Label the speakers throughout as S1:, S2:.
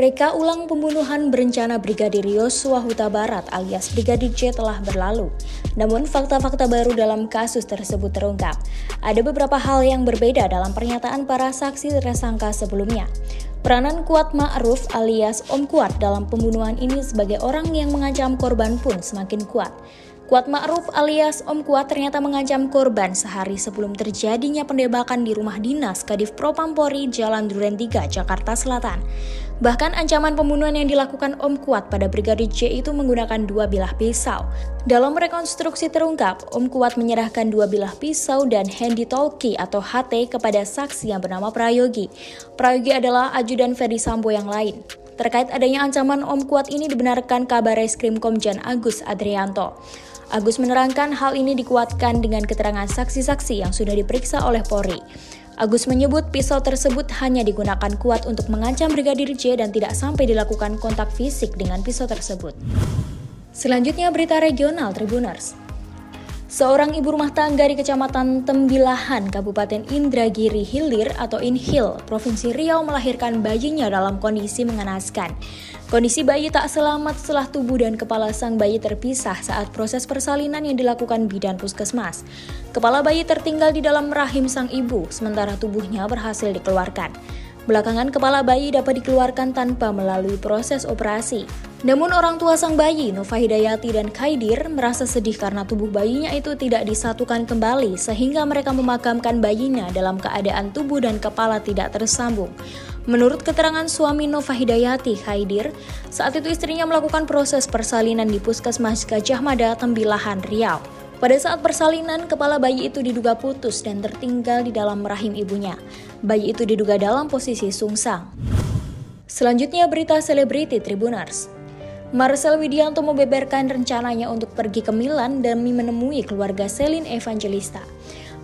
S1: Reka ulang pembunuhan berencana Brigadir Yosua Huta Barat alias Brigadir J telah berlalu. Namun fakta-fakta baru dalam kasus tersebut terungkap. Ada beberapa hal yang berbeda dalam pernyataan para saksi tersangka sebelumnya. Peranan Kuat Ma'ruf alias Om Kuat dalam pembunuhan ini sebagai orang yang mengancam korban pun semakin kuat. Kuat Ma'ruf alias Om Kuat ternyata mengancam korban sehari sebelum terjadinya pendebakan di rumah dinas Kadif Propampori Jalan Duren 3, Jakarta Selatan. Bahkan ancaman pembunuhan yang dilakukan Om Kuat pada Brigadir J itu menggunakan dua bilah pisau. Dalam rekonstruksi terungkap, Om Kuat menyerahkan dua bilah pisau dan handy talkie atau HT kepada saksi yang bernama Prayogi. Prayogi adalah ajudan Ferdi Sambo yang lain. Terkait adanya ancaman Om Kuat ini dibenarkan kabar Reskrim Komjen Agus Adrianto. Agus menerangkan hal ini dikuatkan dengan keterangan saksi-saksi yang sudah diperiksa oleh Polri. Agus menyebut pisau tersebut hanya digunakan kuat untuk mengancam Brigadir J dan tidak sampai dilakukan kontak fisik dengan pisau tersebut. Selanjutnya berita regional Tribuners. Seorang ibu rumah tangga di Kecamatan Tembilahan, Kabupaten Indragiri Hilir atau Inhil, Provinsi Riau melahirkan bayinya dalam kondisi mengenaskan. Kondisi bayi tak selamat setelah tubuh dan kepala sang bayi terpisah saat proses persalinan yang dilakukan bidan puskesmas. Kepala bayi tertinggal di dalam rahim sang ibu, sementara tubuhnya berhasil dikeluarkan. Belakangan kepala bayi dapat dikeluarkan tanpa melalui proses operasi. Namun orang tua sang bayi, Nova Hidayati dan Kaidir, merasa sedih karena tubuh bayinya itu tidak disatukan kembali sehingga mereka memakamkan bayinya dalam keadaan tubuh dan kepala tidak tersambung. Menurut keterangan suami Nova Hidayati, Kaidir, saat itu istrinya melakukan proses persalinan di Puskesmas Gajah Mada, Tembilahan, Riau. Pada saat persalinan, kepala bayi itu diduga putus dan tertinggal di dalam rahim ibunya. Bayi itu diduga dalam posisi sungsang. Selanjutnya berita selebriti Tribuners. Marcel Widianto membeberkan rencananya untuk pergi ke Milan demi menemui keluarga Selin Evangelista.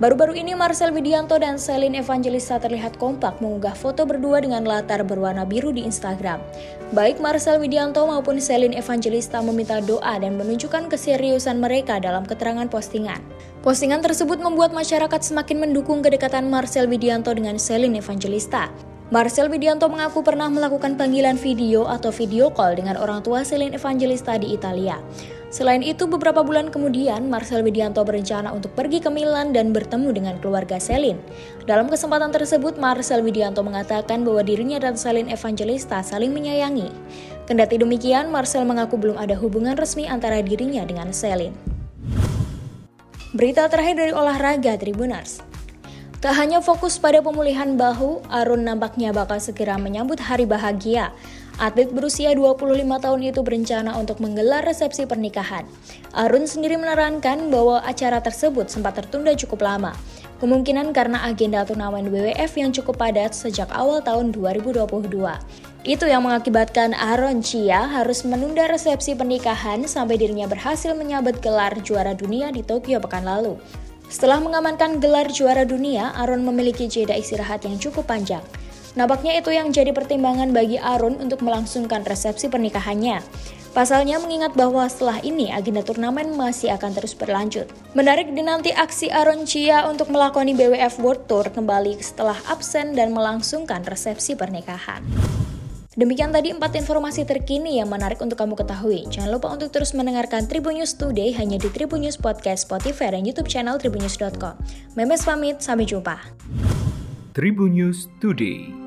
S1: Baru-baru ini Marcel Widianto dan Selin Evangelista terlihat kompak mengunggah foto berdua dengan latar berwarna biru di Instagram. Baik Marcel Widianto maupun Selin Evangelista meminta doa dan menunjukkan keseriusan mereka dalam keterangan postingan. Postingan tersebut membuat masyarakat semakin mendukung kedekatan Marcel Widianto dengan Selin Evangelista. Marcel Widianto mengaku pernah melakukan panggilan video atau video call dengan orang tua Celine Evangelista di Italia. Selain itu, beberapa bulan kemudian, Marcel Widianto berencana untuk pergi ke Milan dan bertemu dengan keluarga Celine. Dalam kesempatan tersebut, Marcel Widianto mengatakan bahwa dirinya dan Celine Evangelista saling menyayangi. Kendati demikian, Marcel mengaku belum ada hubungan resmi antara dirinya dengan Celine. Berita terakhir dari olahraga Tribuners. Tak hanya fokus pada pemulihan bahu, Arun nampaknya bakal segera menyambut hari bahagia. Atlet berusia 25 tahun itu berencana untuk menggelar resepsi pernikahan. Arun sendiri menerangkan bahwa acara tersebut sempat tertunda cukup lama. Kemungkinan karena agenda turnamen WWF yang cukup padat sejak awal tahun 2022. Itu yang mengakibatkan Aaron Chia harus menunda resepsi pernikahan sampai dirinya berhasil menyabet gelar juara dunia di Tokyo pekan lalu. Setelah mengamankan gelar juara dunia, Aaron memiliki jeda istirahat yang cukup panjang. Nampaknya itu yang jadi pertimbangan bagi Aaron untuk melangsungkan resepsi pernikahannya. Pasalnya mengingat bahwa setelah ini agenda turnamen masih akan terus berlanjut. Menarik dinanti aksi Aaron Chia untuk melakoni BWF World Tour kembali setelah absen dan melangsungkan resepsi pernikahan. Demikian tadi empat informasi terkini yang menarik untuk kamu ketahui. Jangan lupa untuk terus mendengarkan Tribun News Today hanya di Tribun News Podcast, Spotify, dan YouTube channel tribunnews.com. Memes pamit, sampai jumpa.
S2: Tribun News Today.